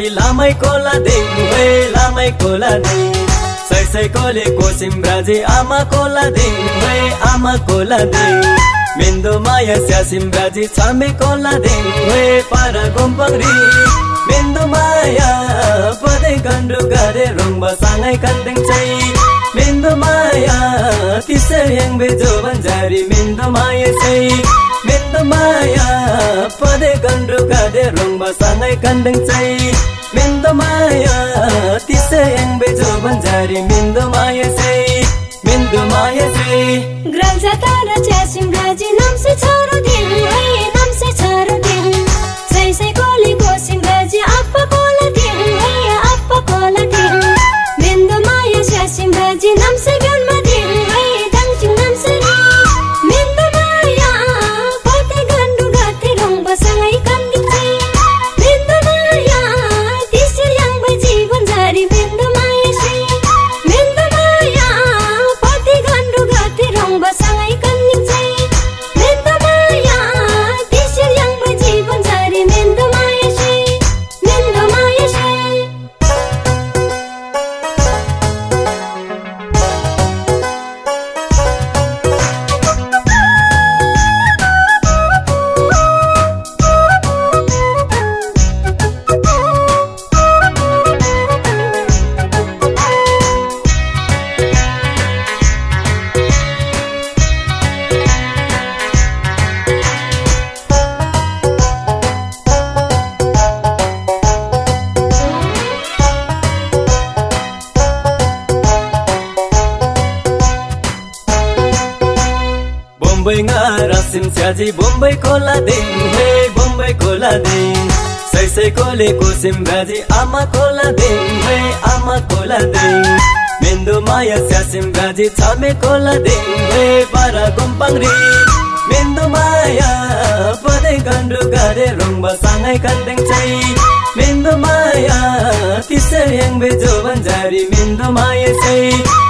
छ्याजी लामै कोला देङ हे लामै कोला देङ सै सै कोले कोसिम राजी आमा कोला देङ हे आमा कोला देङ मेन्दो माया स्यासिम राजी छामे कोला देङ हे पारा गोम्पङ्री मेन्दो माया पदे गन्डु गरे रोङ्बा साङै कन्देङ चाहिँ मिन्दु माया तिसै यङ बेजो बन्जारी मिन्दु माया सै मिन्दु माया पदे गन्द्रु गादे रङ बसाङै कन्दै चै मिन्दु माया तिसै यङ बेजो बन्जारी मिन्दु माया सै मिन्दु माया सै ग्रन्जा तारा चासिम राजी नाम से बोम्बई रासिम छ्याजी बोम्बई कोला देङ हे बोम्बई कोला देङ सै सै कोले कोसिम राजी आमा कोला देङ हे आमा कोला देङ मेन्दो माया स्यासिम राजी छामे कोला देङ हे बारा गुम्पाङ्री मेन्दो माया पदे गन्डु गरे रोङ्बा साङै कन्देङ चाहिँ। मेन्दो माया तिसै yang bejo banjari मेन्दो माया चाहिँ।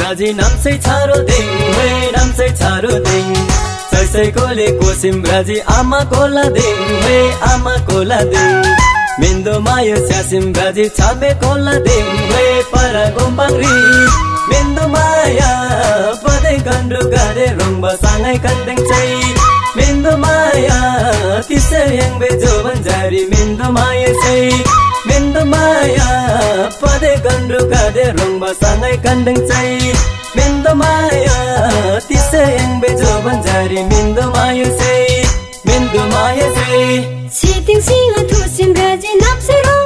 राजी नाम्सै छारो देङ हे नाम्सै छारो देङ सै सै कोले कोसिम राजी आमा कोला देङ हे आमा कोला देङ मेन्दो माया स्यासिम राजी छामे कोला देङ हे पारा गोम्पाङ्री मेन्दो माया पदे गन्डु गरे रोङ्बा साङै कन्देङ चाहिँ मेन्दो माया तिसै yang bejo banjari मेन्दो माया चाहिँ मेन्दो माया पदे गन्डु गरे रोङ्बा साङै कन्देङ चाहिँ। मेन्दो माया तिसै yang bejo banjari मेन्दो माया चाहिँ। मेन्दो माया चाहिँ। छिटिङ सिंह थुसिम राजी नाम्से रोमा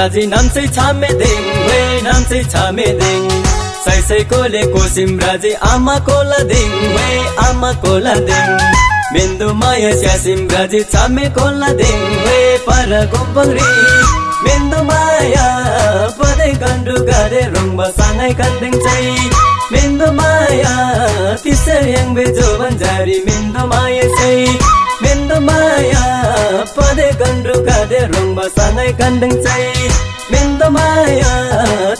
सिमराजी नाम्सै छामेदेङ वे नाम्सै छामेदेङ सैसैकोले को सिमराजी आमा कोला देङ वे आमा कोला देङ मेन्दु माया स्या सिमराजी छामे कोला देङ वे पर गोम्पङ्री मेन्दु माया पदै गन्डु गरे रोङ्बा साङै कन्दिङ मेन्दु माया तिसर याङ बेजो भन्जारी मेन्दु माया चाहिँ मेन्दो माया पदे गन्ड्रु कादे रोङ्बा सानै कन्डङ चाहिँ मेन्दो माया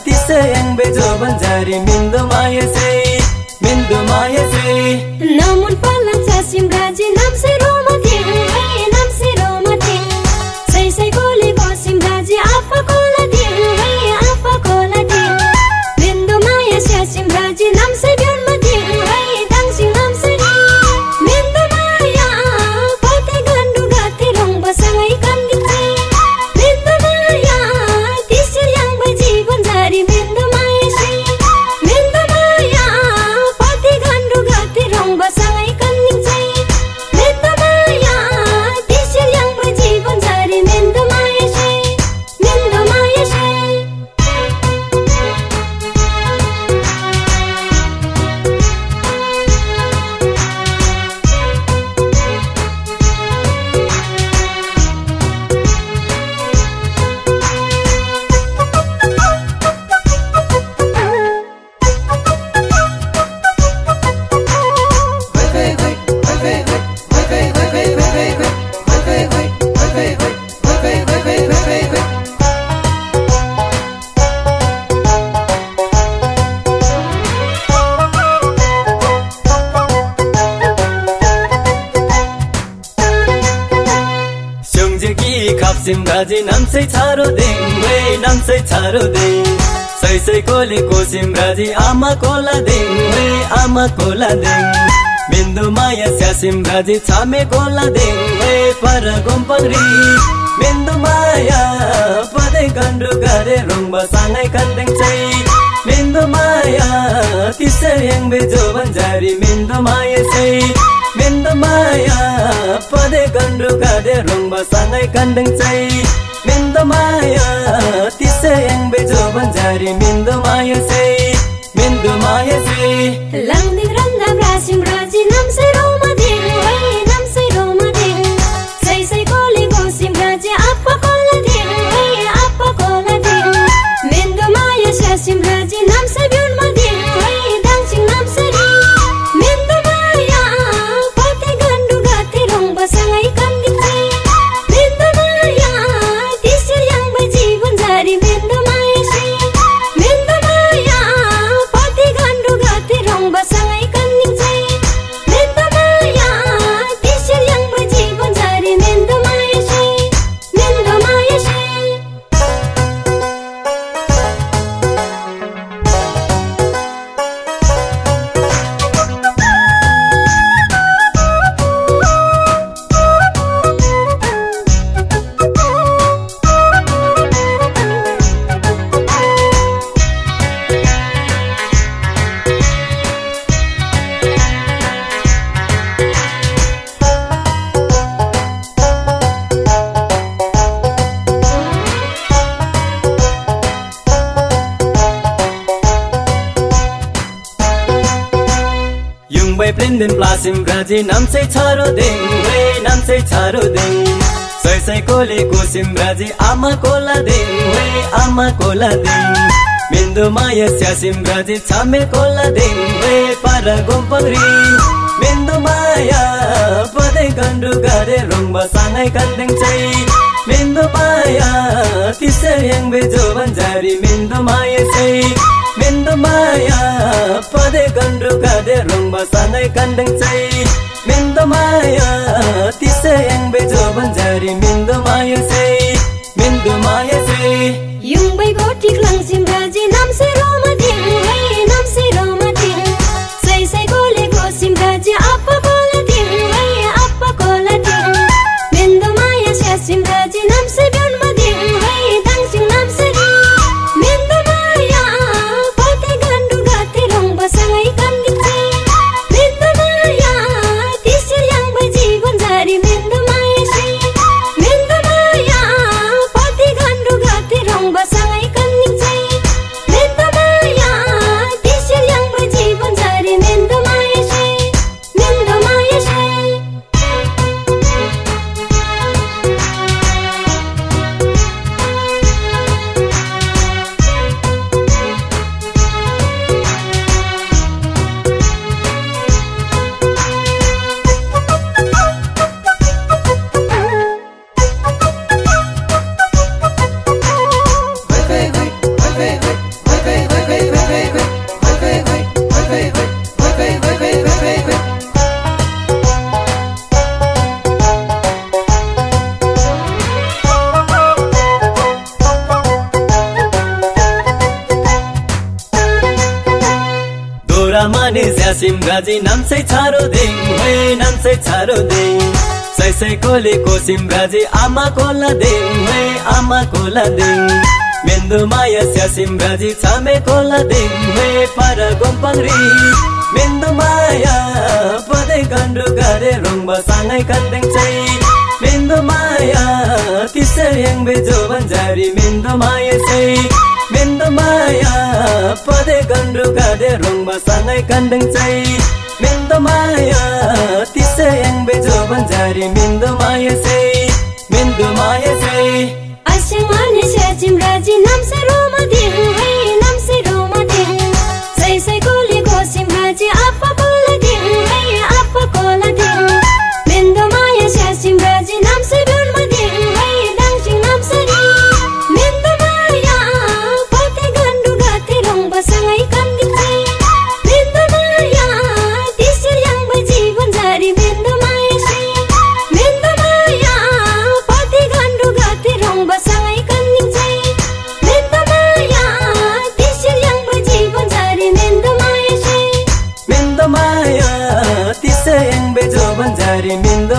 तिसे याङ बेजो बन्जारी मेन्दो माया चाहिँ मेन्दो माया चाहिँ। नमुन पल्ला चासिम राजी नाम नाम्सै छारो देङ सै सै कोले कोसिम राजी आमा कोला देङ वे आमा कोला देङ मेन्दु माया स्यासिम राजी छामे कोला देङ वे पर गोम्पङ्री मेन्दु माया पदै गन्डु गरे रोङ्बा साङै कन्देङ चाहिँ मेन्दु माया तिसै याङ बेजो भन्जारी मेन्दु माया चाहिँ मेन्दु माया पदे गन्डु गाडे रोङ्बा साङै कन्डङ चाहिँ मेन्दु माया बेजो भन्जारी मेन्दु माया चाहिँ मेन्दु माया चाहिँ लाङदिङ रन्दा युङबै प्लिन्दिन प्लासिम राजी नाम्सै छारो देङ वे नाम्सै छारो देङ सै सै कोले कोसिम राजी आमा कोला वे आमा कोला देङ मेन्दु माया स्यासिम राजी छामे कोला वे पार गोम्पङ्री मेन्दु माया पदै गन्डु गरे रोङ्बा साङै कन्दिङ चाहिँ मेन्दु माया तिसै याङ बेजो भन्जारी मेन्दु माया चाहिँ पदे गन्डु गाडे रोङ्बा सानै कन्डङ चाहिँ मेन्दु माया तिसै याङ बेजो भन्जारी मेन्दु माया चाहिँ मेन्दु माया चाहिँ युङबै गोठी क्लङसिम स्यासिम गाजी नाम्सै छारो दिङ हे नाम्सै छारो दिङ सै सै कोली कोसिम राजी आमा कोला दिङ हे आमा कोला दिङ मेन्दु माया स्यासिम राजी छामे कोला दिङ हे पार गोम्पाङ्री मेन्दु माया पदे गन्डु गरे रोङ्बा सँगै कन्देङ चाहिँ मेन्दु माया तिसरी बेजो भन्जारी मेन्दु माया चाहिँ मेन्दु माया पदे गन्डु गरे रोङ्बा सँगै कन्देङ चाहिँ मेन्दु माया तिसरी बेजो भन्जारी मेन्दु माया चाहिँ मेन्दु माया चाहिँ Asyang mani sa chimraji namse roma ding hey namse भन्जारी